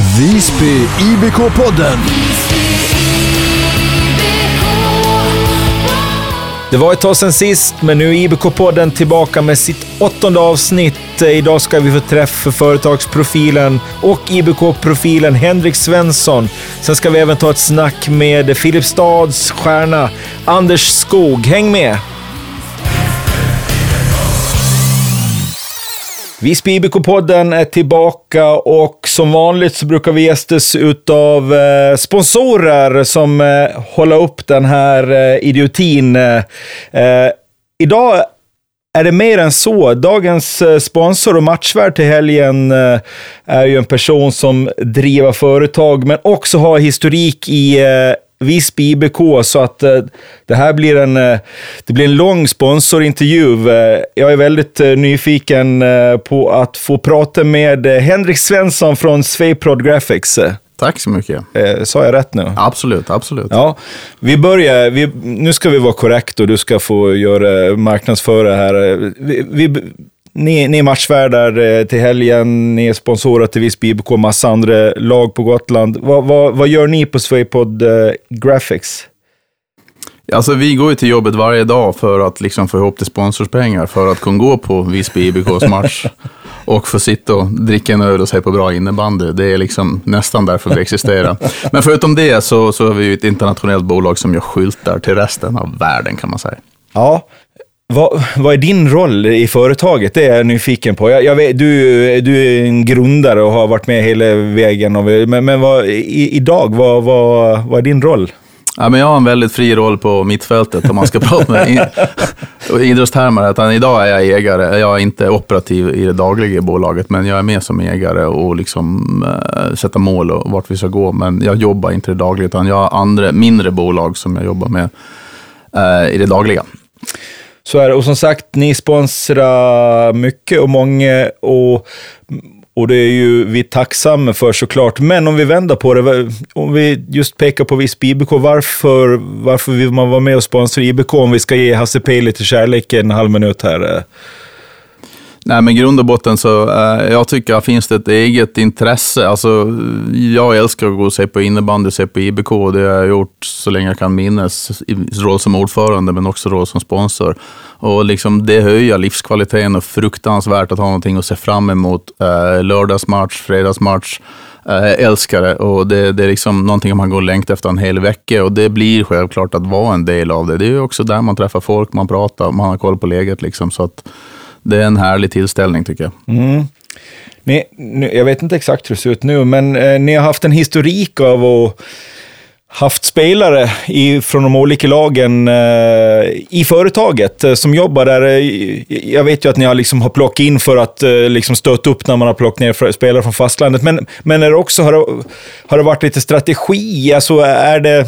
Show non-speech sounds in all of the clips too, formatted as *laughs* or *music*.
Visby IBK-podden. Det var ett tag sedan sist, men nu är IBK-podden tillbaka med sitt åttonde avsnitt. Idag ska vi få träff för företagsprofilen och IBK-profilen Henrik Svensson. Sen ska vi även ta ett snack med Filipstads stjärna Anders Skog. Häng med! Visby IBK-podden är tillbaka och som vanligt så brukar vi gästas utav eh, sponsorer som eh, håller upp den här eh, idiotin. Idag är det mer än så. Dagens sponsor och matchvärd till helgen är ju en person som driver företag, men också har historik i eh, Visby IBK, så att eh, det här blir en, eh, det blir en lång sponsorintervju. Eh, jag är väldigt eh, nyfiken eh, på att få prata med eh, Henrik Svensson från Sveiprod Graphics. Eh, Tack så mycket. sa jag rätt nu? Absolut, absolut. Ja, vi börjar. Vi, nu ska vi vara korrekt och du ska få göra marknadsföra här. Vi, vi, ni, ni är matchvärdar eh, till helgen, ni är sponsorer till Visby IBK, massa andra lag på Gotland. Vad, vad, vad gör ni på Swaypod eh, Graphics? Alltså vi går ju till jobbet varje dag för att liksom få ihop till sponsorspengar för att kunna gå på Visby IBKs match *laughs* och få sitta och dricka en öl och se på bra innebandy. Det är liksom nästan därför vi existerar. Men förutom det så, så är vi ju ett internationellt bolag som gör skyltar till resten av världen kan man säga. Ja, vad, vad är din roll i företaget? Det är jag nyfiken på. Jag, jag vet, du, du är en grundare och har varit med hela vägen. Och, men men vad, i, idag, vad, vad, vad är din roll? Ja, men jag har en väldigt fri roll på mittfältet om man ska *laughs* prata med i- idrottstermer. Utan eh, idag är jag ägare. Jag är inte operativ i det dagliga i bolaget, men jag är med som ägare och liksom, äh, sätta mål och vart vi ska gå. Men jag jobbar inte i det dagliga, utan jag har andra mindre bolag som jag jobbar med äh, i det dagliga. Så är det. Och som sagt, ni sponsrar mycket och många och, och det är ju vi tacksamma för såklart. Men om vi vänder på det, om vi just pekar på Visby IBK, varför, varför vill man vara med och sponsra IBK om vi ska ge Hasse P lite kärlek en halv minut här? Nej, men i grund och botten så eh, jag tycker att finns det ett eget intresse. Alltså, jag älskar att gå och se på innebandy, se på IBK. Det har jag gjort så länge jag kan minnas. I roll som ordförande, men också roll som sponsor. Och liksom, det höjer livskvaliteten och fruktansvärt att ha någonting att se fram emot. Eh, lördagsmatch, fredagsmatch. Eh, Jag älskar det och det, det är liksom någonting man går och längtar efter en hel vecka och det blir självklart att vara en del av det. Det är ju också där man träffar folk, man pratar, man har koll på läget. Liksom, så att det är en härlig tillställning tycker jag. Mm. Ni, nu, jag vet inte exakt hur det ser ut nu, men eh, ni har haft en historik av att haft spelare i, från de olika lagen eh, i företaget eh, som jobbar där. Eh, jag vet ju att ni har, liksom, har plockat in för att eh, liksom stötta upp när man har plockat ner spelare från fastlandet. Men, men är det också, har, det, har det varit lite strategi? Alltså är det...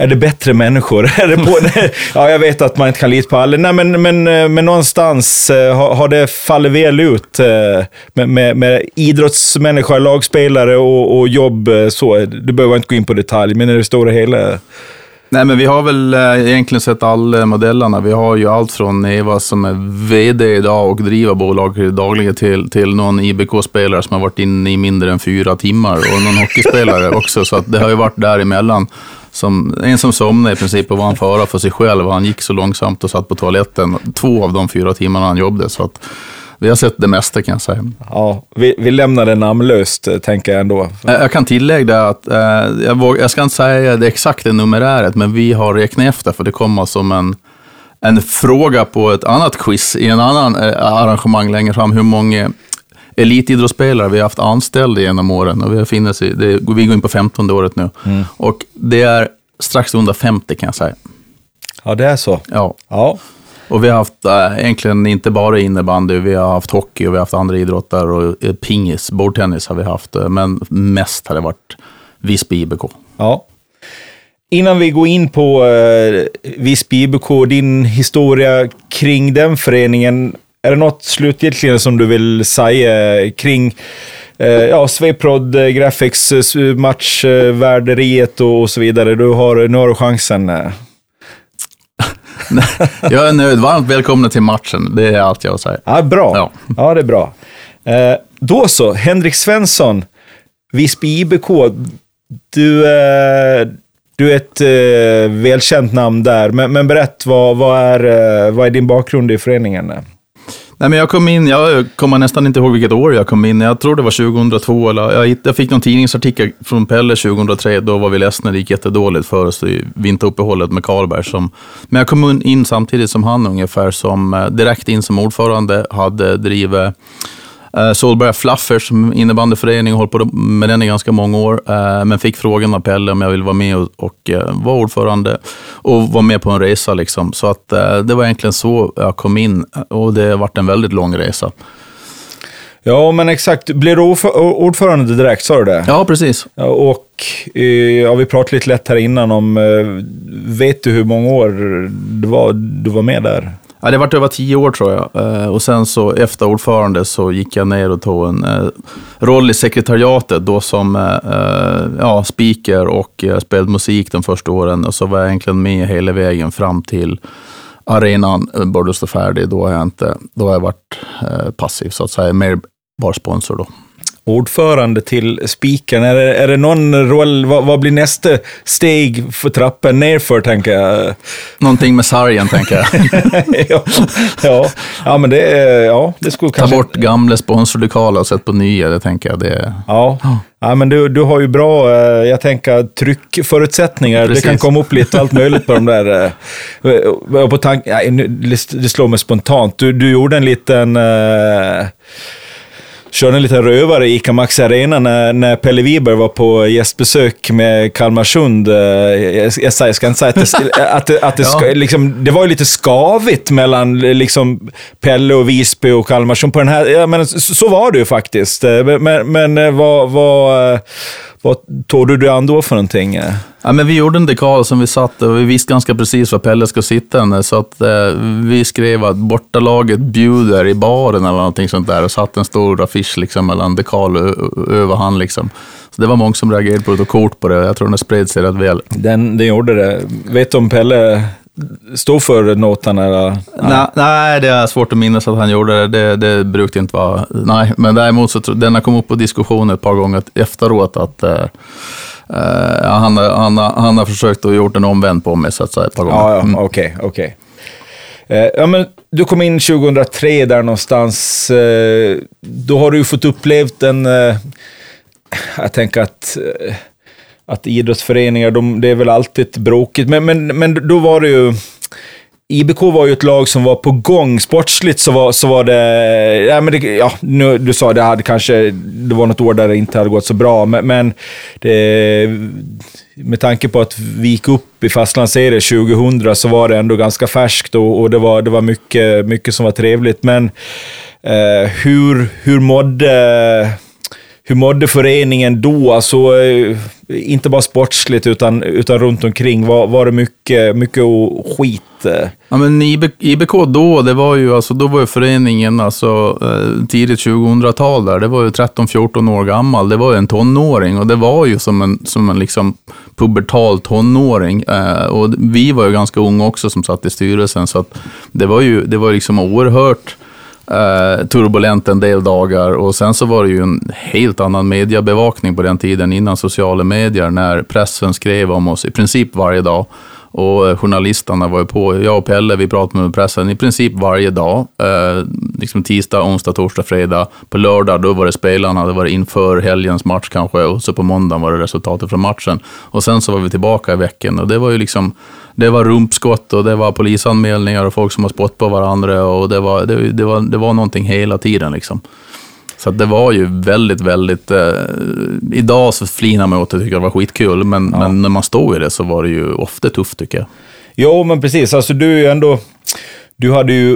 Är det bättre människor? *laughs* Är det på, *laughs* ja, jag vet att man inte kan lita på alla. Nej, men, men, eh, men någonstans eh, har, har det fallit väl ut eh, med, med, med idrottsmänniskor, lagspelare och, och jobb. Så. Du behöver inte gå in på detalj, men i det stora hela. Nej, men vi har väl egentligen sett alla modellerna. Vi har ju allt från Eva som är VD idag och driver bolag dagligen till, till någon IBK-spelare som har varit inne i mindre än fyra timmar och någon hockeyspelare också. Så att det har ju varit däremellan. Som, en som somnade i princip och var en fara för sig själv. Han gick så långsamt och satt på toaletten två av de fyra timmarna han jobbade. Så att vi har sett det mesta kan jag säga. Ja, vi, vi lämnar det namnlöst, eh, tänker jag ändå. Jag kan tillägga att, eh, jag, våg, jag ska inte säga det exakta numeräret, men vi har räknat efter, för det kommer som en, en fråga på ett annat quiz i en annan eh, arrangemang längre fram, hur många elitidrottsspelare vi har haft anställda genom åren. Och vi, har finnes i, det, vi går in på 15 året nu. Och det är strax under 50 kan jag säga. Ja, det är så. Ja. Ja. Och vi har haft äh, egentligen inte bara innebandy, vi har haft hockey och vi har haft andra idrotter och eh, pingis, bordtennis har vi haft, eh, men mest har det varit Visby IBK. Ja. Innan vi går in på eh, Visby IBK, din historia kring den föreningen. Är det något slutgiltigt som du vill säga kring eh, ja, Sveiprod eh, Graphics eh, matchvärderiet och, så vidare? Du har, nu har du chansen. *laughs* Jag är nöjd. Varmt välkomna till matchen. Det är allt jag säga. Ja, bra. Ja. Ja, det är bra. Då så, Henrik Svensson. Visby IBK, du, du är ett välkänt namn där, men, men berätt, vad, vad, är, vad är din bakgrund i föreningen? Nej, men jag kom in, jag kommer nästan inte ihåg vilket år jag kom in. Jag tror det var 2002. Eller, jag, jag fick någon tidningsartikel från Pelle 2003. Då var vi ledsna, det gick jättedåligt för oss i vinteruppehållet med Karlberg. Som, men jag kom in samtidigt som han ungefär, som eh, direkt in som ordförande, hade drivit Solberga Fluffers som innebandyförening och hållit på med den i ganska många år. Uh, men fick frågan av Pelle om jag ville vara med och, och uh, vara ordförande och vara med på en resa. Liksom. Så att, det var egentligen så jag kom in och det har varit en väldigt lång resa. Ja, men exakt. Blir du ordförande direkt, sa du det? Ja, precis. Och ja, vi pratade lite lätt här innan om, vet du hur många år du var, du var med där? Ja, det varit över tio år tror jag. Eh, och sen så efter ordförande så gick jag ner och tog en eh, roll i sekretariatet då som eh, ja, speaker och spelade musik de första åren. Och så var jag egentligen med hela vägen fram till arenan började stå färdig. Då har jag, inte, då har jag varit passiv så att säga, mer bara sponsor då ordförande till spiken. Är det, är det någon roll, vad, vad, blir nästa steg för trappen nerför, tänker jag? Någonting med sargen, tänker jag. *laughs* ja, ja, ja, men det, ja, det skulle Ta kanske... bort gamla sponsorlokaler och sätt på nya, det tänker jag. Det... Ja. Ja, men du, du har ju bra, eh, jag tänker, tryckförutsättningar. Precis. Det kan komma upp lite allt möjligt på de där. Eh, på tank, det slår mig spontant. Du, du gjorde en liten... Uh, körde en liten rövare i ICA Max Arena när, när Pelle Wiberg var på gästbesök med Kalmarsund. Eh, jag, jag, ska inte säga att det, att det, att det, ska, liksom, det var ju lite skavigt mellan liksom, Pelle och Visby och Kalmarsund på den här. Ja, men, så, så var det ju faktiskt. Eh, men, men eh, vad, vad, vad tog du dig an då för någonting? Ja, men vi gjorde en dekal som vi satte och vi visste ganska precis var Pelle ska sitta. Så att, eh, vi skrev att bortalaget bjuder i baren eller någonting sånt där och satte en stor affisch liksom, mellan dekal och över han. Liksom. Så det var många som reagerade på det och kort på det. Jag tror den spred sig rätt väl. Den, den gjorde det. Vet du om Pelle stod för notan? Eller? Nej. nej, det är svårt att minnas att han gjorde det. Det, det brukade inte vara... Nej, men däremot så den har kommit upp på diskussion ett par gånger efteråt att uh, han, han, han har försökt och gjort en omvänd på mig så att säga ett par gånger. Ja, ja, mm. okej, okay. Okay. Uh, ja, men du kom in 2003 där någonstans. Uh, då har du fått upplevt en... jag tänker att att idrottsföreningar, de, det är väl alltid bråkigt. Men, men, men då var det ju... IBK var ju ett lag som var på gång. Sportsligt så var, så var det... Ja, men det, ja, nu, du sa det hade kanske... Det var något år där det inte hade gått så bra, men, men det, med tanke på att vi gick upp i fastlandsserien 2000 så var det ändå ganska färskt och, och det var, det var mycket, mycket som var trevligt. Men eh, hur, hur mådde hur mådde föreningen då? Alltså, eh, inte bara sportsligt, utan, utan runt omkring. Var, var det mycket, mycket skit? Eh? Ja, men IBK då, det var ju, alltså, då var ju föreningen alltså, eh, tidigt 2000-tal där. Det var ju 13-14 år gammal. Det var ju en tonåring och det var ju som en, som en liksom pubertal tonåring. och vi var ju ganska unga också som satt i styrelsen, så att det var ju det var liksom oerhört eh, turbulent en del dagar och sen så var det ju en helt annan mediebevakning på den tiden innan sociala medier när pressen skrev om oss i princip varje dag. Och eh, journalisterna var ju på. Jag och Pelle, vi pratade med pressen i princip varje dag. Eh, liksom tisdag, onsdag, torsdag, fredag. På lördag, då var det spelarna. Det var det inför helgens match kanske. Och så på måndag var det resultatet från matchen. Och sen så var vi tillbaka i veckan. Och det var ju liksom det var rumpskott och det var polisanmälningar och folk som har spott på varandra och det var, det, det var, det var någonting hela tiden. Liksom. Så det var ju väldigt, väldigt... Eh, idag så flinar man åt det och tycker det var skitkul, men, ja. men när man stod i det så var det ju ofta tufft tycker jag. Jo, men precis. Alltså du är ju ändå... Du hade ju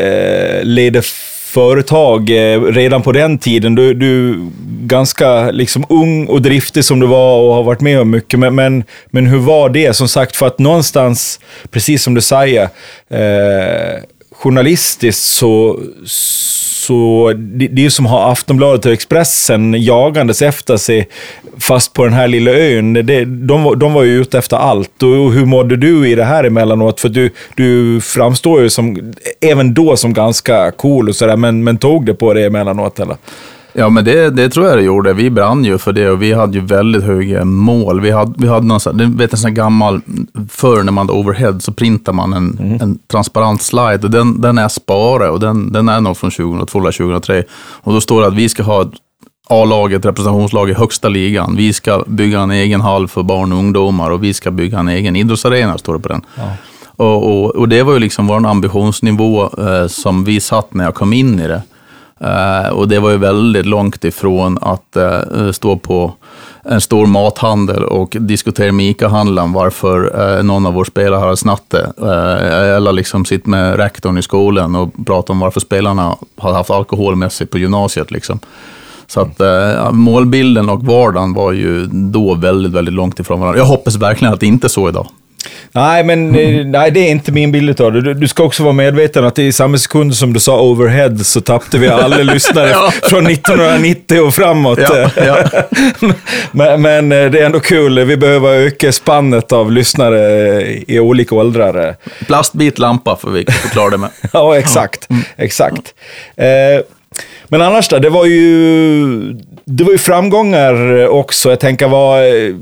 eh, ledit företag eh, redan på den tiden. Du, du ganska liksom ung och driftig som du var och har varit med om mycket. Men, men, men hur var det? Som sagt, för att någonstans, precis som du säger, eh, journalistiskt så, så det, det är som att ha Aftonbladet och Expressen jagandes efter sig, fast på den här lilla ön. Det, de, de var ju ute efter allt. Och hur mådde du i det här emellanåt? För du, du framstår ju som, även då som ganska cool och sådär, men, men tog det på det emellanåt eller? Ja, men det, det tror jag det gjorde. Vi brann ju för det och vi hade ju väldigt höga mål. Vi hade, vi hade någon sån, du vet en sån här gammal, förr när man hade overhead så printar man en, Mm. en transparent slide och den, den är sparad och den, den är nog från 2002 eller 2003. Och då står det att vi ska ha A-laget, representationslag i högsta ligan. Vi ska bygga en egen hall för barn och ungdomar och vi ska bygga en egen idrottsarena, står det på den. Och, och, och det var ju liksom vår ambitionsnivå eh, som vi satt när jag kom in i det. Eh, och det var ju väldigt långt ifrån att eh, stå på en stor mathandel och diskutera med ICA-handlaren varför eh, någon av våra spelare har snattat det. Eller liksom sitta med rektorn i skolan och prata om varför spelarna har haft alkohol med sig på gymnasiet. Liksom. Så att eh, målbilden och vardagen var ju då väldigt, väldigt långt ifrån varandra. Jag hoppas verkligen att det inte är så idag. Nej, men eh, nej, det är inte min bild av det. Du, du ska också vara medveten att i samma sekund som du sa overhead så tappade vi alla *laughs* lyssnare Ja. från 1990 och framåt. Ja, ja. *laughs* men, men eh, det är ändå kul. Vi behöver öka spannet av lyssnare i olika åldrar. Plastbit lampa får vi förklara det med. *laughs* Ja, exakt. Exakt. Eh, men annars då, det var ju, det var ju framgångar också. Jag tänker, vad eh,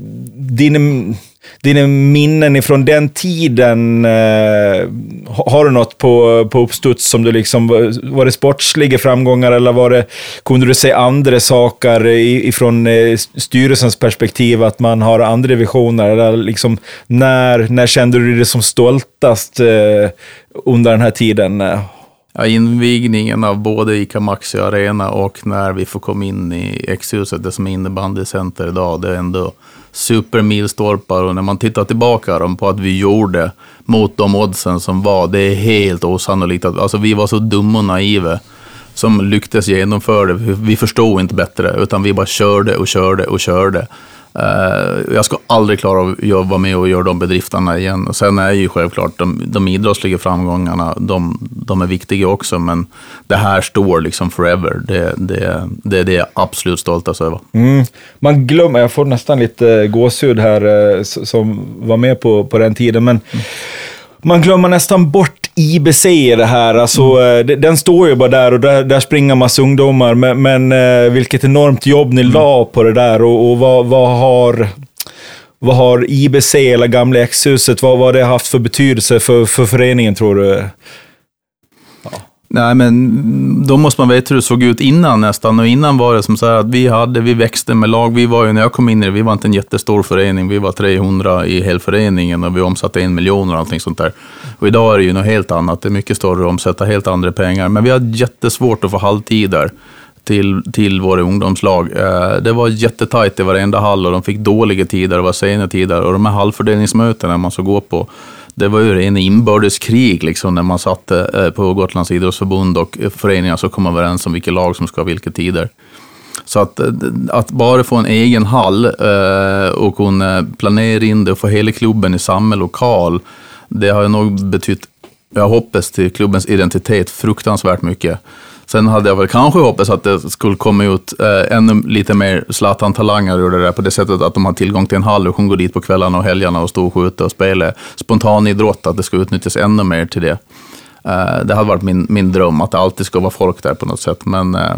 dina, minnen ifrån den tiden, eh, har du något på, på uppstuds som du liksom, var det sportsliga framgångar eller var det, kunde du se andra saker ifrån eh, styrelsens perspektiv, att man har andra visioner? Eller liksom, när, när kände du dig som stoltast eh, under den här tiden? Ja, invigningen av både ICA Maxi Arena och när vi får komma in i X-huset, det som är innebandycenter idag, det är ändå supermilstolpar och när man tittar tillbaka dem på att vi gjorde mot de oddsen som var, det är helt osannolikt. Att, alltså vi var så dumma och naiva som lyckades genomföra det. Vi förstod inte bättre, utan vi bara körde och körde och körde. Eh, jag ska aldrig klara av att vara med och göra de bedrifterna igen. Och sen är ju självklart de, de idrottsliga framgångarna, de, de är viktiga också, men det här står liksom forever. Det, det, det är det jag är absolut stoltast över. Mm. Man glömmer, jag får nästan lite gåshud här eh, som var med på, på den tiden, men man glömmer nästan bort IBC i det här. Alltså, eh, de- Den står ju bara där och där, där springer massa ungdomar, men, men eh, vilket enormt jobb ni la på det där och, och vad, vad har vad har IBC eller gamla X-huset, vad, vad har det haft för betydelse för, för föreningen tror du? Nej, men då måste man veta hur det såg ut innan nästan. Och innan var det som så här att vi hade, vi växte med lag. Vi var ju, när jag kom in i det, vi var inte en jättestor förening. Vi var 300 i helföreningen och vi omsatte en miljon och allting sånt där. Och idag är det ju något helt annat. Det är mycket större att omsätta helt andra pengar. Men vi hade jättesvårt att få halvtider till, till våra ungdomslag. Eh, det var jättetajt i varenda hall och de fick dåliga tider och var sena tider. Och de här halvfördelningsmötena man ska gå på, det var ju en inbördeskrig liksom, när man satt eh, på Gotlands idrottsförbund och föreningar så kom överens om vilka lag som ska ha vilka tider. Så att, eh, att bara få en egen hall eh, och kunna planera in det och få hela klubben i samma lokal, det har nog betytt, jag hoppas, till klubbens identitet fruktansvärt mycket. Sen hade jag väl kanske hoppats att det skulle komma ut eh, ännu lite mer Zlatan-talanger ur det där, på det sättet att de har tillgång till en hall och kan gå dit på kvällarna och helgerna och stå och skjuta och spela spontanidrott, att det ska utnyttjas ännu mer till det. Eh, det hade varit min, min dröm, att det alltid ska vara folk där på något sätt, men eh,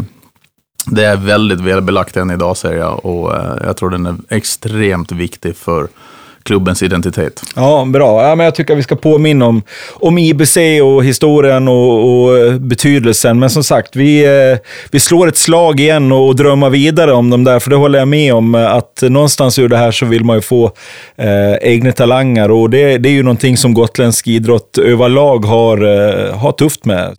det är väldigt välbelagt än idag, säger jag, och eh, jag tror den är extremt viktig för klubbens identitet. Ja, bra. Ja, men jag tycker att vi ska påminna om, om IBC och historien och, och eh, betydelsen. Men som sagt, vi, eh, vi slår ett slag igen och, och drömmer vidare om dem där, för det håller jag med om. Eh, att någonstans ur det här så vill man ju få eh, egna talanger och det, det är ju någonting som gotländsk idrott överlag har, har tufft med.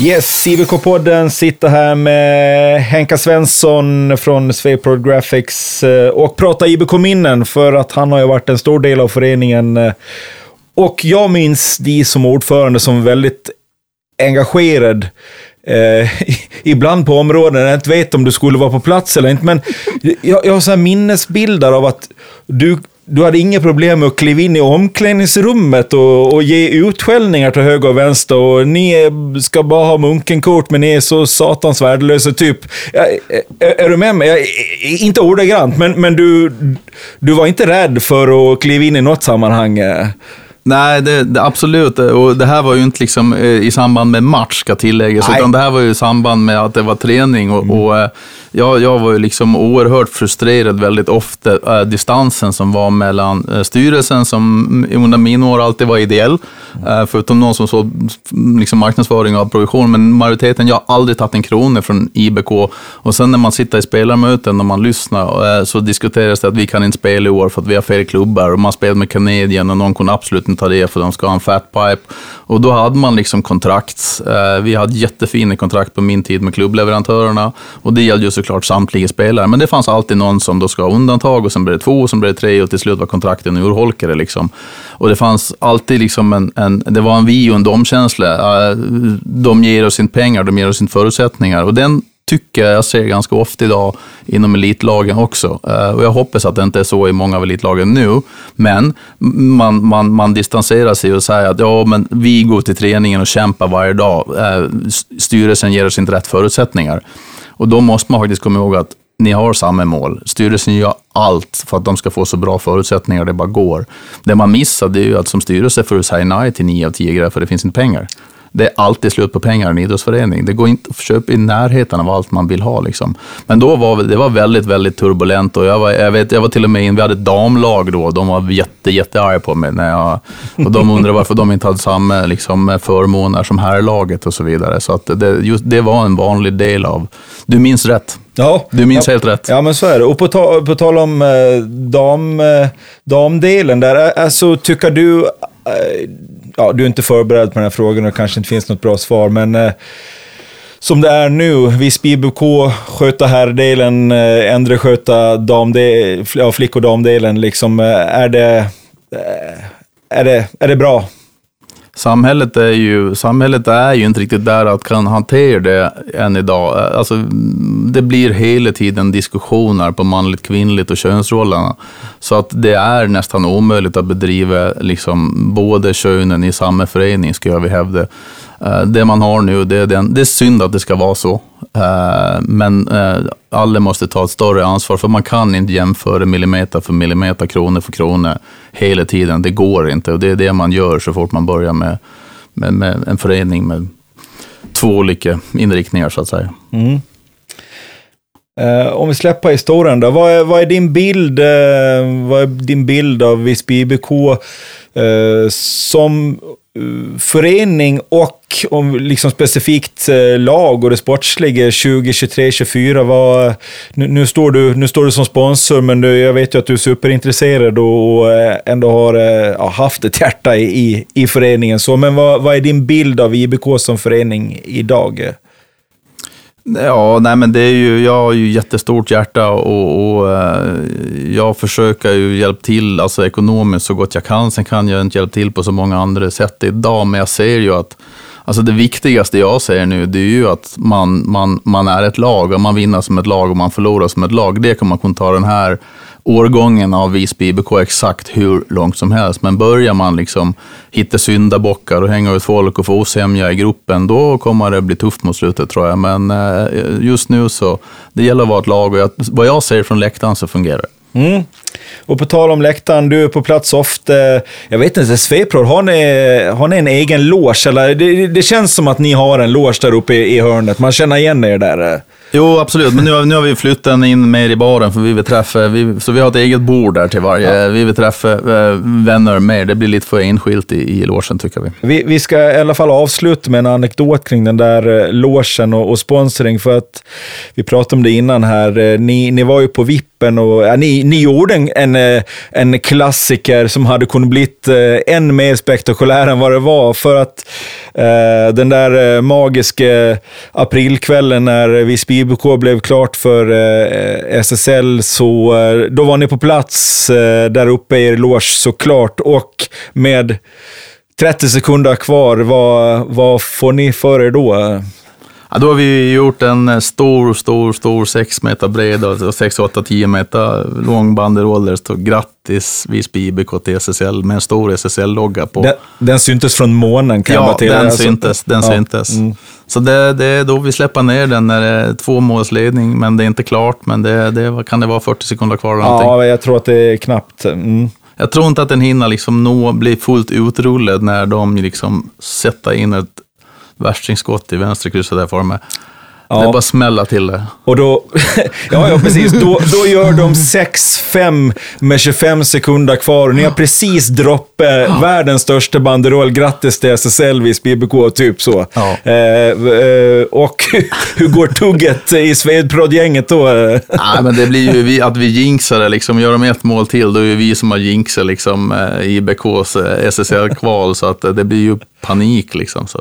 Yes, IVK-podden sitter här med Henka Svensson från Sveprod Graphics eh, och pratar IBK-minnen för att han har ju varit en stor del av föreningen. Eh, och jag minns dig som ordförande som väldigt engagerad. Eh, *laughs* ibland på områden jag inte vet om du skulle vara på plats eller inte, men jag, jag har så här minnesbilder av att du du hade inga problem med att kliva in i omklädningsrummet och, och ge utskällningar till höger och vänster och ni är- ska bara ha munkenkort men ni är så satans värdelösa typ. Ja, Är, är du med mig? Jag, inte ordagrant, men, men du, du var inte rädd för att kliva in i något sammanhang. Nej, det, det, absolut. Och det här var ju inte liksom i samband med match, ska tilläggas, Nej. utan det här var ju i samband med att det var träning. Och, Mm. och eh, jag, jag var ju liksom oerhört frustrerad väldigt ofta. äh, distansen som var mellan äh, styrelsen, som under mina år alltid var ideell, äh, förutom någon som såg mm, liksom marknadsföring av provision, men majoriteten, jag har aldrig tagit en krona från IBK. Och sen när man sitter i spelarmöten och man lyssnar, äh, så diskuteras det att vi kan inte spela i år för att vi har fel klubbar. Och man spelar med Canadian och någon kunde absolut inte ta det för de ska ha en fatpipe. Och då hade man liksom kontrakt. Vi hade jättefina kontrakt på min tid med klubbleverantörerna. Och det gällde ju såklart samtliga spelare. Men det fanns alltid någon som då ska ha undantag och sen blev det två och sen blev det tre och till slut var kontrakten urholkade. Liksom. Och det fanns alltid liksom en, en, det var en vi och en domkänsla. Äh, de ger oss inte pengar, de ger oss inte förutsättningar. Och den tycker jag ser ganska ofta idag inom elitlagen också. Äh, och jag hoppas att det inte är så i många av elitlagen nu. Men man, man, man distanserar sig och säger att ja, men vi går till träningen och kämpar varje dag. Äh, styrelsen ger oss inte rätt förutsättningar. Och då måste man faktiskt komma ihåg att ni har samma mål. Styrelsen gör allt för att de ska få så bra förutsättningar det bara går. Det man missar det är ju att som styrelse får du säga nej till nio av tio grejer för det finns inte pengar. Det är alltid slut på pengar i en idrottsförening. Det går inte att köpa i närheten av allt man vill ha. Liksom. Men då var det var väldigt, väldigt turbulent och jag var, jag vet, jag var till och med in, vi hade ett damlag då, de var jätte, jättearga på mig. När jag, och de undrade varför de inte hade samma liksom, förmåner som herrlaget och så vidare. Så att det, just, det var en vanlig del av, du minns rätt. Ja, Du minns ja, helt rätt. Ja, men så är det. Och på, ta, på tal om eh, dam, eh, damdelen där, alltså tycker du, eh, ja, du är inte förberedd på den här frågan och det kanske inte finns något bra svar, men eh, som det är nu, Visby IBK sköta herrdelen, eh, Endre sköta damdel, ja, flick och damdelen, liksom, eh, är det, eh, är det, är det bra? Samhället är, ju, samhället är ju inte riktigt där att kan hantera det än idag. Alltså, det blir hela tiden diskussioner på manligt, kvinnligt och könsrollerna. Så att det är nästan omöjligt att bedriva liksom, både könen i samma förening, skulle jag vilja hävda. Eh, det man har nu, det är, den, det är synd att det ska vara så. Eh, men eh, alla måste ta ett större ansvar, för man kan inte jämföra millimeter för millimeter, krona för krona hela tiden. Det går inte och det är det man gör så fort man börjar med, med, med en förening med två olika inriktningar, så att säga. Mm. Eh, om vi släpper historien då, vad är, vad är din bild vad är din bild av Visby IBK som förening och om liksom specifikt eh, lag och det sportsliga 2023-24? Vad, nu, nu, står du, nu står du som sponsor, men du, jag vet ju att du är superintresserad och, eh, ändå har eh, ja, haft ett hjärta i, i, i föreningen. Så, men vad, vad är din bild av IBK som förening idag? Ja, nej men det är ju, jag har ju jättestort hjärta och, och eh, jag försöker ju hjälpa till alltså ekonomiskt så gott jag kan. Sen kan jag inte hjälpa till på så många andra sätt idag, men jag ser ju att Alltså det viktigaste jag ser nu, det är ju att man, man, man är ett lag och man vinner som ett lag och man förlorar som ett lag. Det kan man kunna ta den här årgången av Visby IBK exakt hur långt som helst. Men börjar man liksom hitta syndabockar och hänga ut folk och få osämja i gruppen, då kommer det bli tufft mot slutet tror jag. Men eh, just nu så, det gäller att vara ett lag och jag, vad jag ser från läktaren så fungerar det. Mm. Och på tal om läktaren, du är på plats ofta. Jag vet inte, Svepror, har ni, har ni en egen loge? Eller? Det, det känns som att ni har en loge där uppe i, i hörnet. Man känner igen er där. Jo, absolut. Men nu har, nu har vi flyttat in mer i baren, för vi vill träffa, vi, så vi har ett eget bord där till varje. Vi vill träffa eh, vänner mer. Det blir lite för enskilt i, i logen, tycker vi. Vi, vi ska i alla fall avsluta med en anekdot kring den där eh, logen och, och sponsring. För att vi pratade om det innan här. Eh, Ni, ni var ju på vippen och ja, ni, ni gjorde en, en, eh, en klassiker som hade kunnat blivit eh, än mer spektakulär än vad det var. För att eh, den där eh, magiska aprilkvällen när Visby IBK blev klart för eh, SSL, så eh, då var ni på plats eh, där uppe i er loge såklart. Och med 30 sekunder kvar, vad, vad får ni för er då? Ja, då har vi gjort en eh, stor, stor, stor 6 meter bred och 6, 8, 10 meter lång banderoll där det står grattis Visby IBK till SSL med en stor SSL-logga på. Den, den syntes från månen kan jag ja, bara tillägga. den Alltså, syntes. Den ja, syntes. mm. Så det, det är då vi släpper ner den när det är två målsledning, men det är inte klart. Men det, det kan det vara 40 sekunder kvar eller någonting. Ja, jag tror att det är knappt. Mm. Jag tror inte att den hinner liksom nå, bli fullt utrullad när de liksom sätter in ett värstingskott i vänsterkrysset där för mig. Ja. Det är bara smälla till det. Och då, *laughs* ja, ja precis, då, då gör de 6-5 med 25 sekunder kvar ni har precis droppat världens största banderoll. Grattis till SSL, vis BBK, typ så. Ja. Eh, eh, och *laughs* hur går tugget i Svedprod-gänget då? Nej, men det blir ju vi, att vi jinxar det. Liksom. Gör de ett mål till, då är det vi som har jinxat liksom, eh, IBKs eh, SSL-kval, så att eh, det blir ju panik. Liksom, så.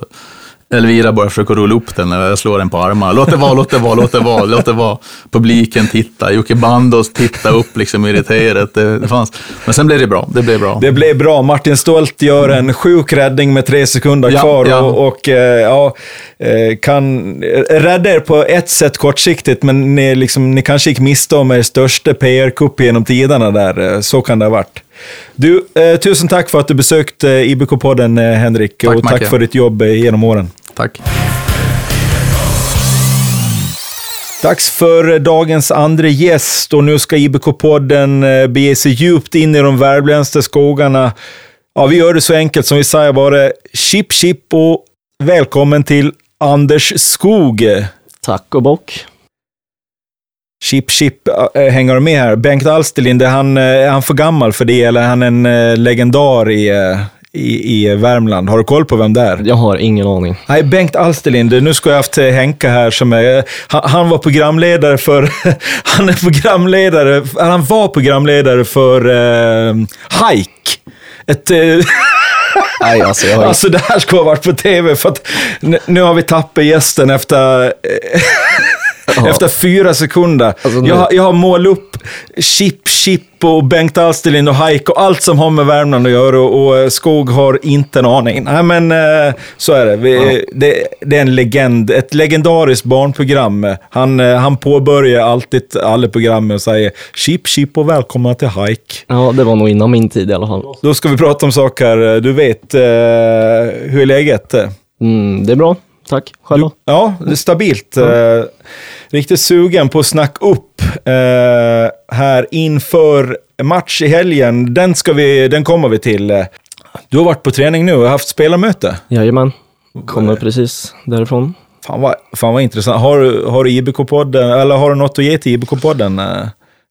Elvira bara försöker rulla upp den jag slår den på armarna. Låt det vara, låt det vara, låt det vara, låt det vara. Publiken tittar, Jocke Bandos tittar upp liksom irriterat. Det, det fanns. Men sen blev det bra, det blev bra. Det blev bra. Martin Stolt gör en sjuk räddning med tre sekunder Ja, kvar ja. och, och eh, ja, eh, kan rädda er på ett sätt kortsiktigt, men ni, liksom, ni kanske gick miste om er största PR-kupp genom tiderna där. Eh, Så kan det ha varit. Du, eh, tusen tack för att du besökte IBK-podden, eh, Henrik, Tack, och tack Macke. för ditt jobb eh, genom åren. Tack. Dags för dagens andra gäst och nu ska IBK-podden eh, bege sig djupt in i de värmländska skogarna. Ja, vi gör det så enkelt som vi säger bara chip chip och välkommen till Anders Skog. Tack och bock. Chip chip, äh, hänger du med här? Bengt Alsterlind, är han, eh, är han för gammal för det eller är han en eh, legendar i, eh, i, i Värmland? Har du koll på vem det är? Jag har ingen aning. Nej, Bengt Alsterlind. Nu ska jag haft Henka här som är... Han, han var programledare för... *laughs* Han är programledare... Han var programledare för uh, Hike. Ett... eh, *laughs* Nej, alltså jag har alltså det här skulle ha varit på tv för att nu, nu har vi tappat gästen efter... *laughs* Efter fyra sekunder. Alltså, jag, har- jag har målat upp Chip, Chip och Bengt Alsterlind och Hike och allt som har med Värmland att göra och, och eh, Skog har inte en aning. Nej, men eh, så är det. Vi, det. Det är en legend, ett legendariskt barnprogram. Han, eh, han påbörjar alltid alla program med att säga Chip, Chip och välkomna till Hike. Ja, det var nog innan min tid i alla fall. Då ska vi prata om saker du vet. Hur är läget? Mm, det är bra. Tack. Själv då? Ja, det är stabilt. Eh, riktigt sugen på att snacka upp eh, här inför match i helgen. Den, ska vi, den kommer vi till. Du har varit på träning nu och haft spelarmöte. Jajamän. Kommer precis därifrån. Fan vad, fan vad intressant. Har, har du IBK-podden, eller har du något att ge till IBK-podden? eh?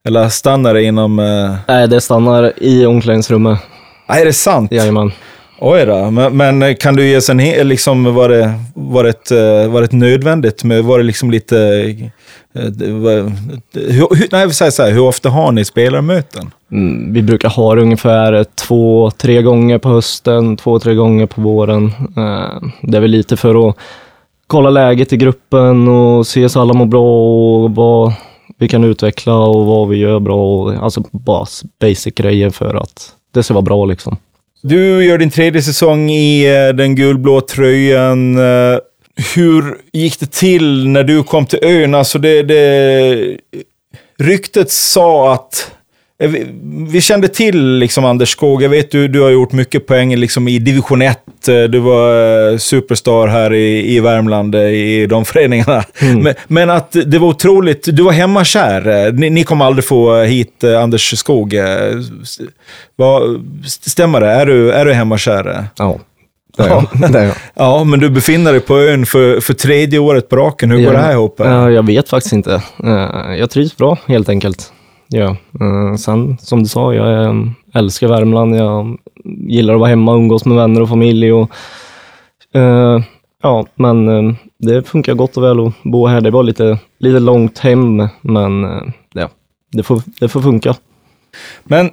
Eller stannar det inom... eh, Nej, det stannar i omklädningsrummet. Nej, är det sant? Jajamän. Oj då. Men, men kan du ge oss en hel... liksom, var det, var det, eh, var det nödvändigt, med, var det liksom lite... Eh, var- Hur, nej, vi säger så här, hur ofta har ni spelarmöten? Mm, vi brukar ha det ungefär två, tre gånger på hösten, två, tre gånger på våren. Eh, det är väl lite för att kolla läget i gruppen och se så alla mår bra och vad vi kan utveckla och vad vi gör bra. Och, alltså bara basic grejer för att det ska vara bra liksom. Du gör din tredje säsong i eh, den gulblå tröjan. Eh, hur gick det till när du kom till ön? Alltså det, det, ryktet sa att eh, Vi, vi kände till liksom Anders Skog. Jag vet du, du har gjort mycket poäng liksom i division 1. Eh, Du var eh, superstar här i, i Värmland i de *laughs* föreningarna. Men, men att det var otroligt. Du var hemmakär. Ni, ni kommer aldrig få hit Anders Skog. Vad, stämmer det? Är du, är du hemmakär? Ja, jag. *laughs* *laughs* Ja, men du befinner dig på ön för, för tredje året på raken. Hur går det här ihop? Ja, jag vet faktiskt inte. Jag trivs bra helt enkelt. Ja. Eh, sen som du sa, jag eh, älskar Värmland. Jag gillar att vara hemma och umgås med vänner och familj. Och, eh, ja, men det funkar gott och väl att bo här. Det var lite, lite långt hem, men ja, det, får, det får funka. Men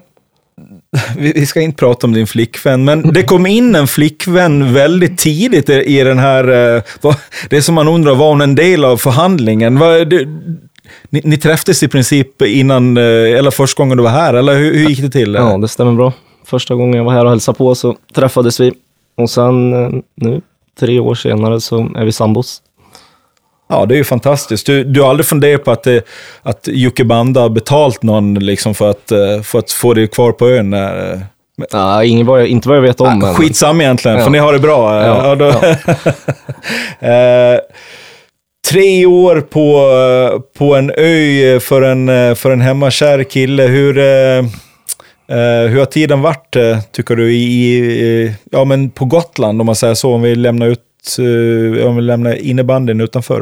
vi, ska inte prata om din flickvän, men det kom in en flickvän väldigt tidigt i, den här... det som man undrar, var hon en del av förhandlingen? Ni, ni träffades i princip innan, eh, eller första gången du var här, eller hur, hur gick det till? Ja, det stämmer bra. Första gången jag var här och hälsade på så träffades vi. Och sen eh, nu, tre år senare, så är vi sambos. Ja, det är ju fantastiskt. Du, du har aldrig funderat på att, det, att Jocke Banda har betalt någon liksom för, att, eh, för att få dig kvar på ön? när, eh, Ja, ingen vad jag, inte vad jag vet om. men- Skitsamma egentligen, för Ja. ni har det bra. Ja, Ja, då, *laughs* Eh, tre år på, på en ö för en, för en hemmakär kille. Hur, eh, eh hur har tiden varit, eh, tycker du, i, i, ja, men på Gotland, om man säger så, om vi lämnar, ut, eh, om vi lämnar innebandyn utanför?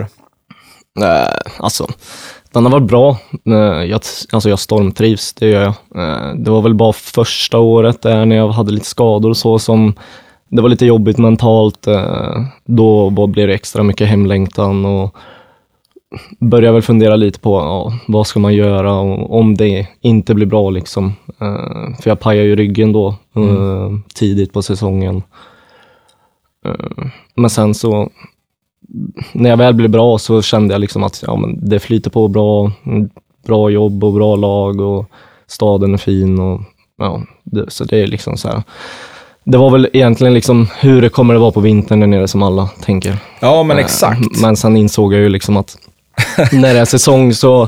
Eh, alltså, den har varit bra. Jag, alltså jag stormtrivs, det gör jag. Det var väl bara första året där när jag hade lite skador och så som det var lite jobbigt mentalt. Eh, då blev det extra mycket hemlängtan och började väl fundera lite på ja, vad ska man göra om det inte blir bra. Liksom. Uh, för jag pajade ju ryggen då uh, mm. tidigt på säsongen. Men sen så, när jag väl blev bra så kände jag liksom att ja, men det flyter på bra. Bra jobb och bra lag och staden är fin. Och, ja, det, så det är liksom så här. Det var väl egentligen liksom hur det kommer att vara på vintern där nere som alla tänker. Ja, men exakt. Men sen insåg jag ju liksom att *laughs* när det är säsong så,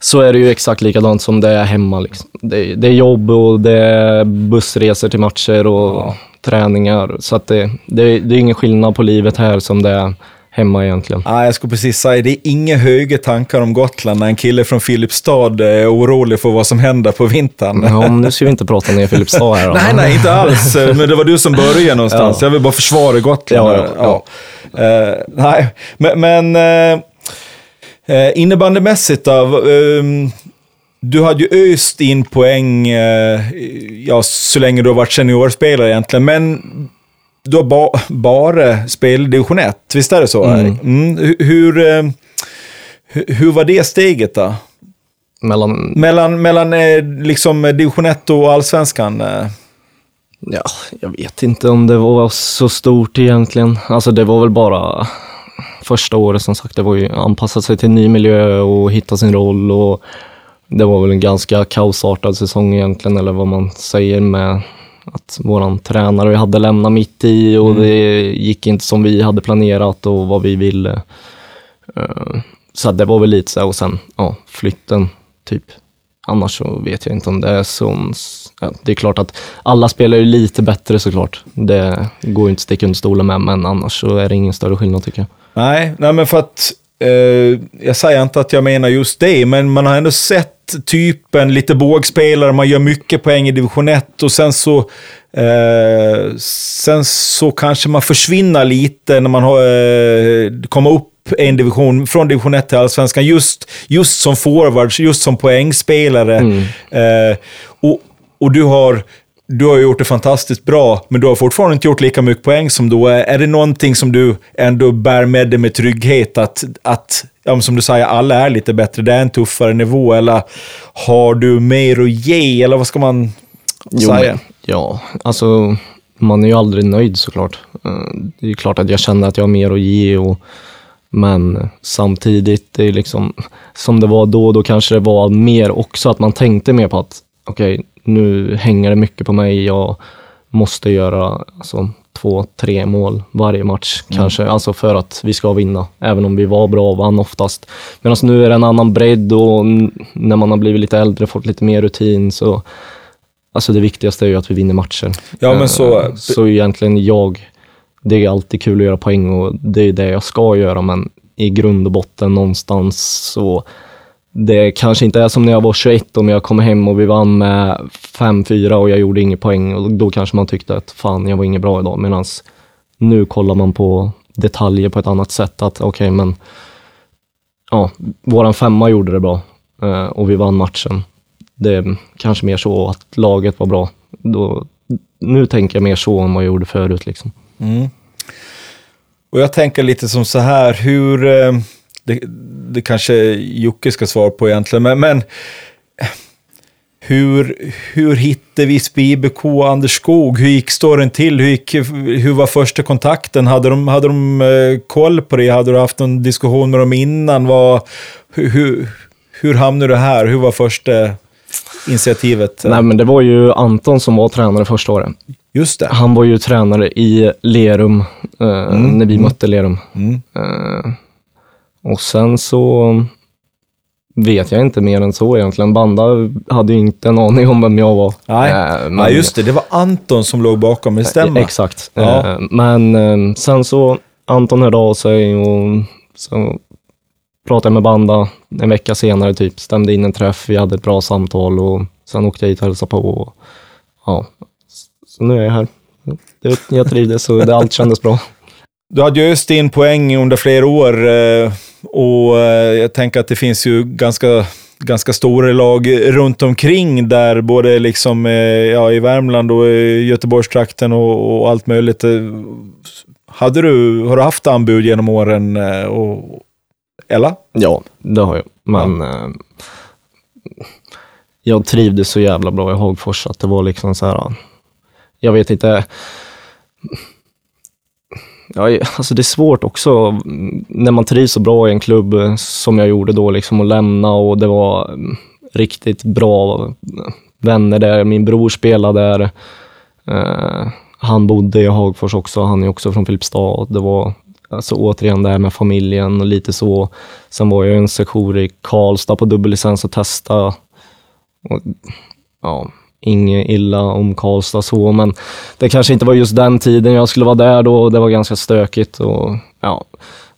så är det ju exakt likadant som det är hemma. Liksom. Det, det, är jobb och det är bussresor till matcher och ja. träningar. Så att det, det, det är ingen skillnad på livet här som det är hemma egentligen. Ah, jag skulle precis säga, det är inga höga tankar om Gotland när en kille från Filipstad är orolig för vad som händer på vintern. Ja, nu ska vi inte prata ner Filipstad här. *laughs* nej, nej, inte alls. *laughs* Men det var du som började någonstans. Ja. Jag vill bara försvara Gotland. Ja, ja, ja. Uh, nej, men, men uh, Eh, innebandymässigt då? Eh, du hade ju öst in poäng, eh, ja, så länge du har varit seniorspelare egentligen, men du har ba bara spelat division 1, visst är det så? Mm. Mm. Hur, eh, hur var det steget då? Mellan? Mellan, mellan eh, liksom division 1 och allsvenskan? Eh. Ja, jag vet inte om det var så stort egentligen. Alltså det var väl bara första året som sagt, det var ju anpassa sig till ny miljö och hitta sin roll. Och det var väl en ganska kaosartad säsong egentligen, eller vad man säger med att våran tränare vi hade lämnat mitt i och mm. det gick inte som vi hade planerat och vad vi ville. Eh, så det var väl lite så och sen ja, flytten, typ. Annars så vet jag inte om det är som... Ja, det är klart att alla spelar ju lite bättre såklart. Det går ju inte att sticka under stolen med, men annars så är det ingen större skillnad tycker jag. Nej, nej men för att... Eh, jag säger inte att jag menar just det, men man har ändå sett typen lite bågspelare, man gör mycket poäng i division 1 och sen så... Eh, sen så kanske man försvinner lite när man har, eh, kommer upp en division, från division 1 till allsvenskan, just, just som forwards, just som poängspelare. Mm. Eh, och, och du har du har gjort det fantastiskt bra, men du har fortfarande inte gjort lika mycket poäng som då. Är det någonting som du ändå bär med dig med trygghet? Att, att ja, som du säger, alla är lite bättre, det är en tuffare nivå, eller har du mer att ge, eller vad ska man jo, säga? Men, ja, alltså man är ju aldrig nöjd såklart. Eh, det är klart att jag känner att jag har mer att ge, och, men samtidigt, det är liksom, som det var då, då kanske det var mer också att man tänkte mer på att okej, okay, nu hänger det mycket på mig. Jag måste göra alltså, två, tre mål varje match mm. kanske, alltså för att vi ska vinna. Även om vi var bra och vann oftast. Medan nu är det en annan bredd och när man har blivit lite äldre, fått lite mer rutin, så Alltså det viktigaste är ju att vi vinner matcher. Ja, men så... Eh, så egentligen jag, det är alltid kul att göra poäng och det är det jag ska göra, men i grund och botten någonstans så det kanske inte är som när jag var 21 om jag kom hem och vi vann med 5-4 och jag gjorde inga poäng och då kanske man tyckte att fan, jag var inget bra idag. Medan nu kollar man på detaljer på ett annat sätt. Att okej, okay, men ja, våran femma gjorde det bra eh, och vi vann matchen. Det är kanske mer så att laget var bra. Då, nu tänker jag mer så än vad jag gjorde förut. Liksom. Mm. Och jag tänker lite som så här, hur eh, det, det kanske Jocke ska svara på egentligen, men, men hur, hur hittade vi IBK Anders Skog? Hur gick storyn till? Hur, gick, hur var första kontakten? Hade de, hade de eh, koll på det? Hade du haft någon diskussion med dem innan? Var, hur, hur, hur hamnade du här? Hur var första initiativet? Nej, men det var ju Anton som var tränare första året. Just det. Han var ju tränare i Lerum, eh, mm. när vi mm. mötte Lerum. Mm. Eh, och sen så vet jag inte mer än så egentligen. Banda hade ju inte en aning om vem jag var. Nej, äh, men, ja, just det. Det var Anton som låg bakom, det stämmer. Exakt. Ja. Äh, men äh, sen så, Anton hörde av sig och så pratade jag med Banda en vecka senare, typ stämde in en träff. Vi hade ett bra samtal och sen åkte jag hit och hälsade på. Och, ja, så nu är jag här. Jag trivdes och det, allt kändes bra. Du hade ju öst in poäng under flera år eh, och eh, jag tänker att det finns ju ganska, ganska stora lag runt omkring där, både liksom, eh, ja, i Värmland och i Göteborgstrakten och, och allt möjligt. Hade du, har du haft anbud genom åren? Och, eller? Ja, det har jag. Men ja. jag trivdes så jävla bra i Hagfors att det var liksom så här, jag vet inte Ja, alltså det är svårt också mm, när man trivs så bra i en klubb eh, som jag gjorde då, liksom att lämna och det var mm, riktigt bra mm, vänner där. Min bror spelade där. Eh, han bodde i Hagfors också, han är också från Filipstad. Det var alltså återigen det här med familjen och lite så. Sen var jag i en sektion i Karlstad på dubbellicens och testa. Och, ja, inget illa om Karlstad så, men det kanske inte var just den tiden jag skulle vara där då. Det var ganska stökigt och ja,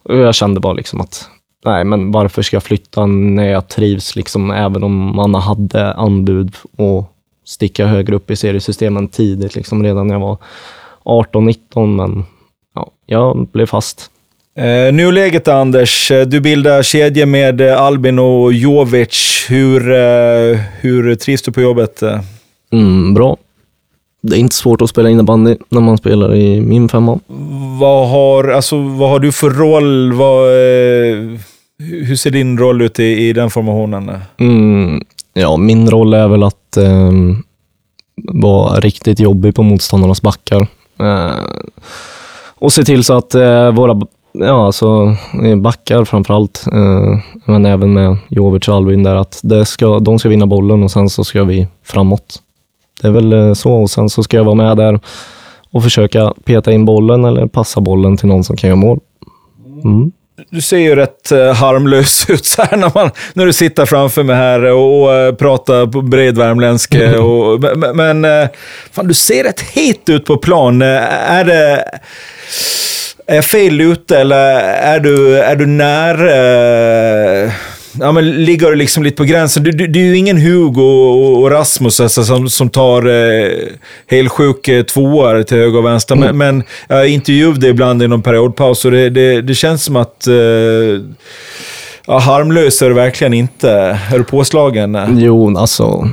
och jag kände bara liksom att nej, men varför ska jag flytta när jag trivs, liksom, även om man hade anbud och sticka högre upp i seriesystemen tidigt, liksom, redan när jag var 18-19, men ja, jag blev fast. Eh, nuläget Anders, du bildar kedja med eh, Albin och Jovic. Hur, eh, hur trivs du på jobbet? Eh? Mm, bra. Det är inte svårt att spela innebandy när man spelar i min femma. Vad har, alltså, vad har du för roll? Vad, eh, hur ser din roll ut i, i den formationen? Mm, ja, min roll är väl att eh, vara riktigt jobbig på motståndarnas backar. Eh, och se till så att eh, våra ja, alltså, backar framförallt, eh, men även med Jovic och Alvin där, att det ska, de ska vinna bollen och sen så ska vi framåt. Det är väl eh, så och sen så ska jag vara med där och försöka peta in bollen eller passa bollen till någon som kan göra mål. Mm. Du ser ju rätt uh, harmlös *laughs* ut så här när, man, när du sitter framför mig här och, och uh, pratar på bred värmländska. *laughs* Mm. men fan, du ser rätt het ut på plan. är det... Är jag fel ute eller är du, är du nära ja, men ligger liksom lite på gränsen. Du, du, du är ju ingen Hugo och, och Rasmus alltså, som, som tar eh, helsjuk eh, tvåor till höger och vänster. Mm. Men, men jag intervjuade ibland i någon periodpaus och det, det, det känns som att eh, ja, harmlös är du verkligen inte. Är du påslagen? Jo, alltså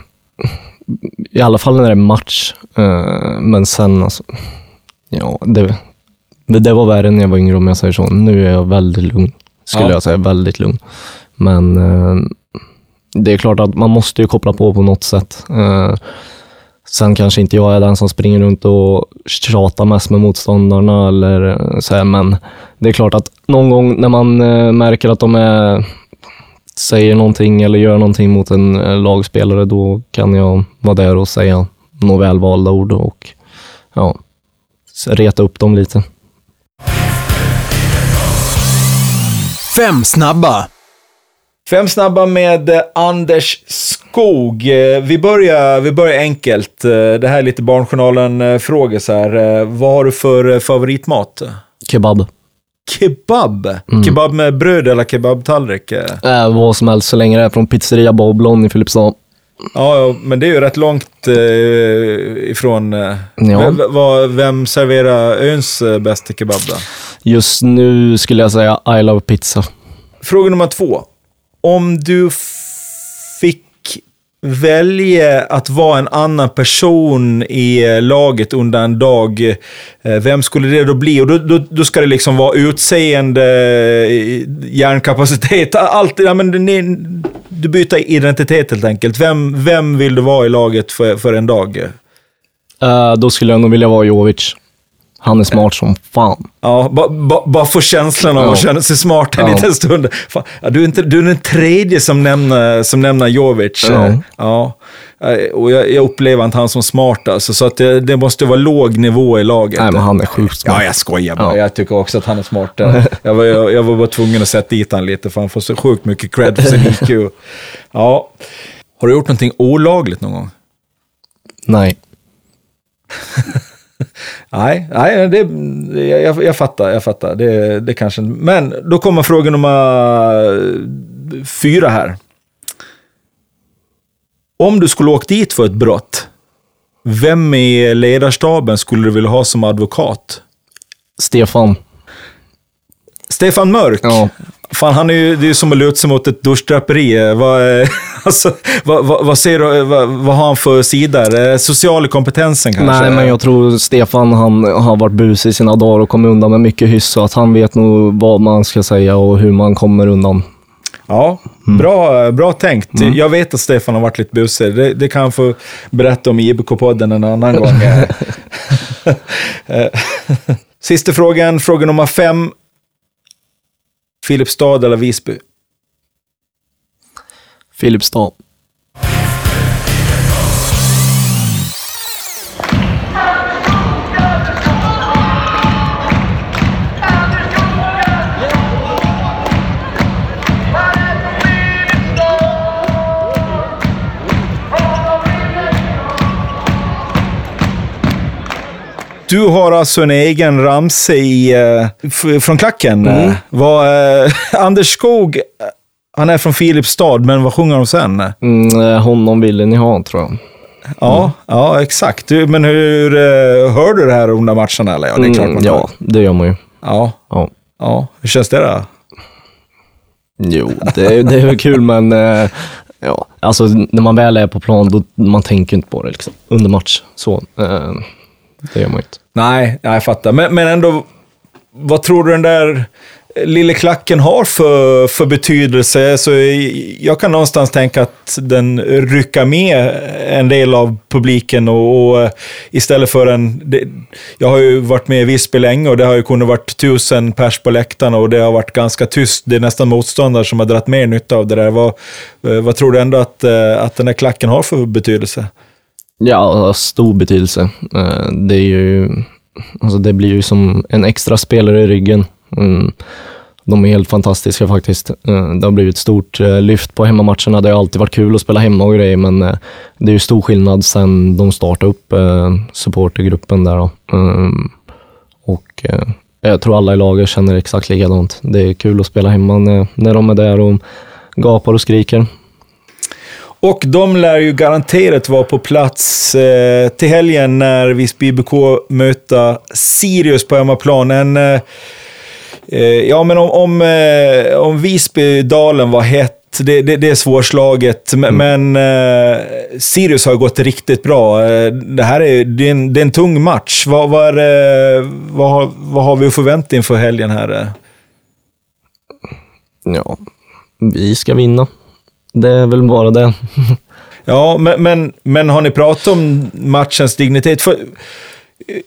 i alla fall när det är match. Uh, men sen alltså, ja, det, det, det var värre när jag var yngre om jag säger så. Nu är jag väldigt lugn, skulle ja. jag säga. Väldigt lugn. Men eh, det är klart att man måste ju koppla på på något sätt. Eh, sen kanske inte jag är den som springer runt och tjatar mest med motståndarna, eller eh, så här, men det är klart att någon gång när man eh, märker att de är, säger någonting eller gör någonting mot en eh, lagspelare, då kan jag vara där och säga några välvalda ord och ja, reta upp dem lite. Fem snabba Fem snabba med eh, Anders Skog. Eh, vi börjar, vi börjar enkelt. Eh, det här är lite Barnjournalen-frågor så här. Vad har du för favoritmat? Kebab. Kebab? Mm. Kebab med bröd eller kebabtallrik? Äh, vad som helst, så länge det är från pizzeria Boblon i Filipstad. Ja, men det är ju rätt långt eh, ifrån... Ja. vem, vem serverar öns bästa kebab då? Just nu skulle jag säga I love pizza. Fråga nummer två om du fick välja att vara en annan person i eh, laget under en dag, eh, vem skulle det då bli? Och då, då, då ska det liksom vara utseende, eh, hjärnkapacitet, allt. Ja, men du byter identitet helt enkelt. Vem, vem vill du vara i laget för, för en dag? Uh, då skulle jag nog vilja vara Jovic. Han är smart som fan. Ja, bara ba, ba få känslan av ja. att känna sig smart en ja. liten stund. Fan, du, är inte, du är den tredje som nämner, som nämner Jovic. Ja. ja. Och jag, jag upplever inte han som smart alltså, så att det, det, måste vara låg nivå i laget. Nej, men han är sjukt smart. Ja, jag skojar bara. Ja. Jag tycker också att han är smart. Jag var, jag, jag var bara tvungen att sätta dit honom lite, för han får så sjukt mycket cred för sin IQ. Ja. Har du gjort någonting olagligt någon gång? Nej. *laughs* nej, nej det, jag, jag fattar. Jag fattar. Det, det kanske Men då kommer fråga nummer fyra här. Om du skulle åka dit för ett brott, vem i ledarstaben skulle du vilja ha som advokat? Stefan. Stefan Mörk? Ja. Fan, han är ju, det är som att luta sig mot ett duschdraperi. Vad, eh, *laughs* alltså, vad, vad, vad, ser du, vad, vad har han för sida? Eh, Social kompetensen kanske? Nej, men jag tror Stefan han har varit busig i sina dagar och kommit undan med mycket hyss, så att han vet nog vad man ska säga och hur man kommer undan. Ja, bra, bra tänkt. Jag vet att Stefan har varit lite busig. Det, det kan han få berätta om i IBK-podden en annan gång. *laughs* *laughs* Eh, Sista frågan, fråga nummer fem. Filipstad eller Visby? Filipstad. Du har alltså en egen ramse i, eh, från klacken. Mm. Eh, Vad, eh, *laughs* Anders Skog, han är från Filipstad, men vad sjunger de sen? Mm, honom ville ni ha, tror jag. Ja, ja exakt. Men hur hör du det här under matcherna? Eller? Ja, det är klart man Mm, ja, det gör man ju. Ja, Ja. ja. Hur känns det då? Jo, det, det är väl kul, men ja, alltså, när man väl är på plan, då man tänker inte på det liksom, under match. Så, eh, det gör man inte. Nej, jag fattar. Men, men ändå, vad tror du den där eh, lille klacken har för, för betydelse? Så jag kan någonstans tänka att den rycker med en del av publiken och, och eh, istället för en... Det, jag har ju varit med i Visby länge och det har ju kunnat varit tusen pers på läktarna och det har varit ganska tyst. Det är nästan motståndare som har dragit mer nytta av det där. Vad, eh, vad tror du ändå att, att den där klacken har för betydelse? Ja, stor betydelse. Eh, det, är ju, alltså det blir ju som en extra spelare i ryggen. Mm. De är helt fantastiska faktiskt. Eh, det har blivit ett stort eh, lyft på hemmamatcherna. Det har alltid varit kul att spela hemma och grejer, men det är ju stor skillnad sen de startade upp supportergruppen där. Då. Och jag tror alla i laget känner exakt likadant. Det är kul att spela hemma när, när de är där och gapar och skriker. Och de lär ju garanterat vara på plats eh, till helgen när Visby IBK möter Sirius på hemmaplan. En, eh, eh, ja, men om, om, eh, om Visby-Dalen var hett, det, det, det är svårslaget. Men, men eh, Sirius har gått riktigt bra. Eh, Det här är, det är, en, det är en tung match. Vad, vad, det- vad, har, vad har vi att förvänta inför helgen här? Ja, vi ska vinna. Det är väl bara det. *laughs* Ja, men, men, men har ni pratat om matchens dignitet? För,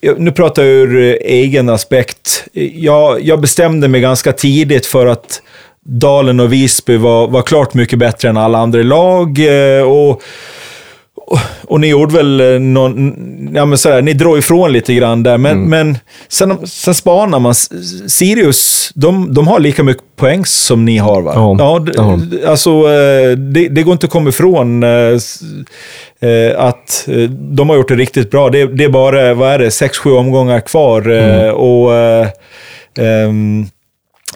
eh, nu pratar jag ur eh, egen aspekt. Jag, jag bestämde mig ganska tidigt för att Dalen och Visby var, var klart mycket bättre än alla andra lag. Eh, och, och, ni gjorde väl eh, någon... Ja, men sådär, ni drog ifrån lite grann där, men, men sen, sen spanar man. Sirius, de, de har lika mycket poäng som ni har, va? Ja, d- det har Alltså, eh, det, det går inte att komma ifrån eh, att de har gjort det riktigt bra. Det, det är bara, vad är det, sex, sju omgångar kvar. eh, Och ehm,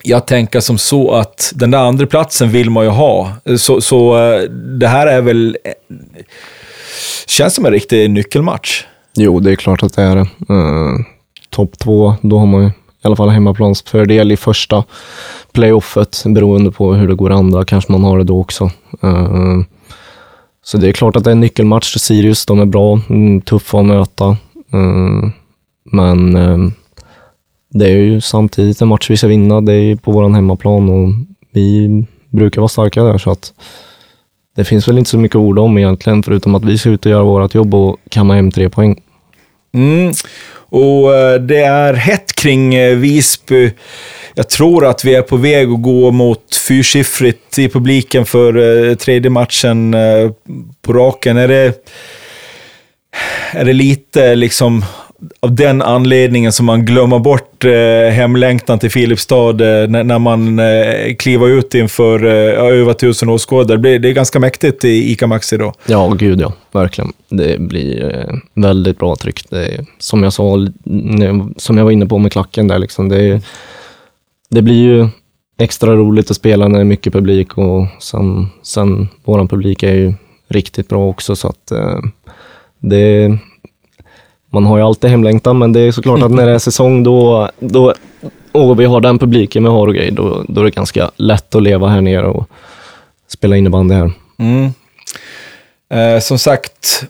jag tänker som så att den där andra platsen vill man ju ha. Så, så det här är väl... Känns som en riktig nyckelmatch. Jo, det är klart att det är det. Eh, topp två, då har man ju i alla fall hemmaplansfördel i första playoffet. Beroende på hur det går i andra kanske man har det då också. Eh, så det är klart att det är en nyckelmatch för Sirius. De är bra, mm, tuffa att möta. Eh, men det är ju samtidigt en match vi ska vinna. Det är ju på vår hemmaplan och vi brukar vara starka där. Så att det finns väl inte så mycket ord om egentligen, förutom att vi ska ut och göra vårt jobb och kamma hem tre poäng. Mm. Och eh, det är hett kring eh, Visby. Jag tror att vi är på väg att gå mot fyrsiffrigt i publiken för eh, tredje matchen på raken. Är det, är det lite liksom av den anledningen som man glömmer bort eh, hemlängtan till Filipstad eh, när, när man eh, kliver ut inför eh, över tusen åskådare. Det, blir- det är ganska mäktigt i ICA Maxi då. Ja, gud ja, verkligen. Det blir eh, väldigt bra tryck. Det är, som jag sa, som jag var inne på med klacken där, liksom, det, är- det blir ju extra roligt att spela när det är mycket publik och sen, sen vår publik är ju riktigt bra också. Så att eh, det, man har ju alltid hemlängtan, men det är såklart att när det är säsong då, då och vi har den publiken vi har och grejer, då, då är det ganska lätt att leva här nere och spela innebandy här. Mm. Eh, som sagt,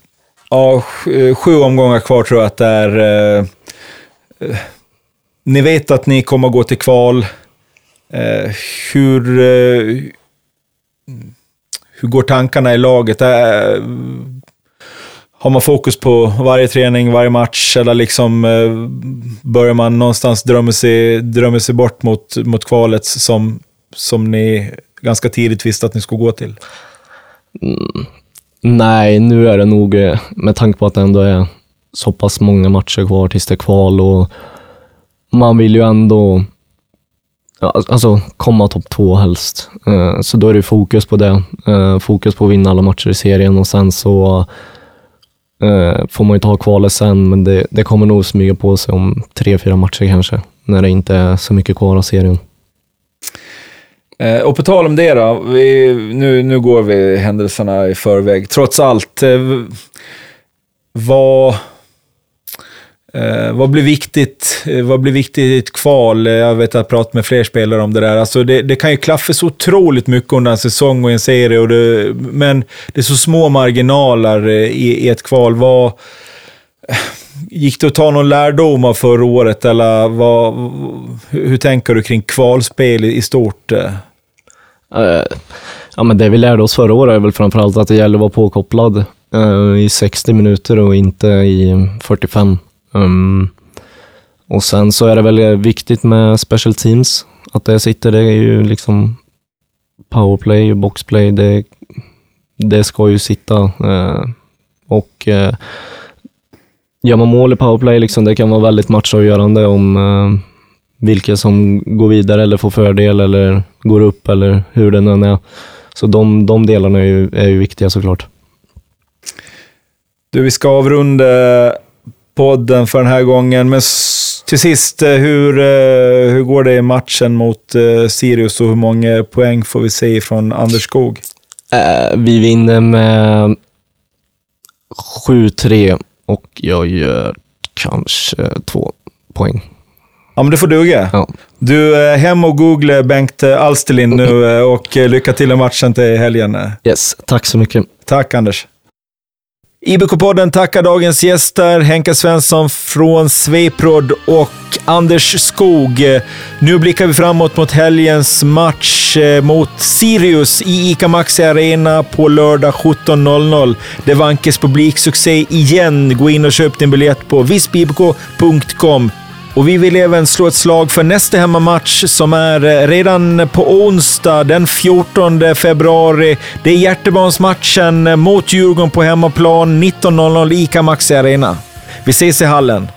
ja, sju, eh, sju omgångar kvar tror jag att det är. Eh, eh ni vet att ni kommer att gå till kval. Eh, hur, eh, hur går tankarna i laget? Eh, har man fokus på varje träning, varje match eller liksom eh, börjar man någonstans drömma sig, drömma sig bort mot, mot kvalet som, som ni ganska tidigt visste att ni skulle gå till? Mm. Nej, nu är det nog, eh, med tanke på att det ändå är så pass många matcher kvar tills det är kval och man vill ju ändå alltså, alltså komma topp två helst. Eh, Så då är det fokus på det. Eh, Fokus på att vinna alla matcher i serien och sen så eh, får man ju ta kvalet sen, men det, det kommer nog smyga på sig om tre, fyra matcher kanske, när det inte är så mycket kvar av serien. Eh, och på tal om det då, vi, nu, nu går vi händelserna i förväg. Trots allt, eh, vad, eh, vad blir viktigt? Eh, vad blir viktigt i ett kval? Eh, Jag vet att jag pratat med fler spelare om det där. Alltså det, det kan ju klaffa så otroligt mycket under en säsong och en serie, och det, men det är så små marginaler eh, i, i ett kval. Vad, eh, Gick det att ta någon lärdom av förra året, eller vad, hur, tänker du kring kvalspel i, i stort? Eh? Ja, men det vi lärde oss förra året är väl framförallt att det gäller att vara påkopplad eh, i 60 minuter och inte i 45. Um, och sen så är det väl viktigt med special teams, att det sitter. Det är ju liksom powerplay och boxplay, det, det ska ju sitta. eh, och eh, gör man mål i powerplay, liksom, det kan vara väldigt matchavgörande om eh, vilka som går vidare eller får fördel eller går upp eller hur det än är. Så de, de delarna är ju, är ju viktiga såklart. Du, vi ska avrunda podden för den här gången, men till sist, eh, hur, eh, hur går det i matchen mot eh, Sirius och hur många poäng får vi se från Anders Skog? Vi vinner med 7-3 och jag gör kanske två poäng. Ja, men det får duga. Ja. Du, hem och googla Bengt Alsterlind nu *laughs* och lycka till i matchen till helgen. Yes, tack så mycket. Tack Anders. IBK-podden tackar dagens gäster, Henke Svensson från Sveprod och Anders Skog. Nu blickar vi framåt mot helgens match eh, mot Sirius i ICA Maxi Arena på lördag 17.00. Det vankes publiksuccé igen. Gå in och köp din biljett på visbibk.com. Och vi vill även slå ett slag för nästa hemmamatch som är eh, redan på onsdag den 14 februari. Det är hjärtebarnsmatchen mot Djurgården på hemmaplan 19.00 ICA Maxi Arena. Vi ses i hallen.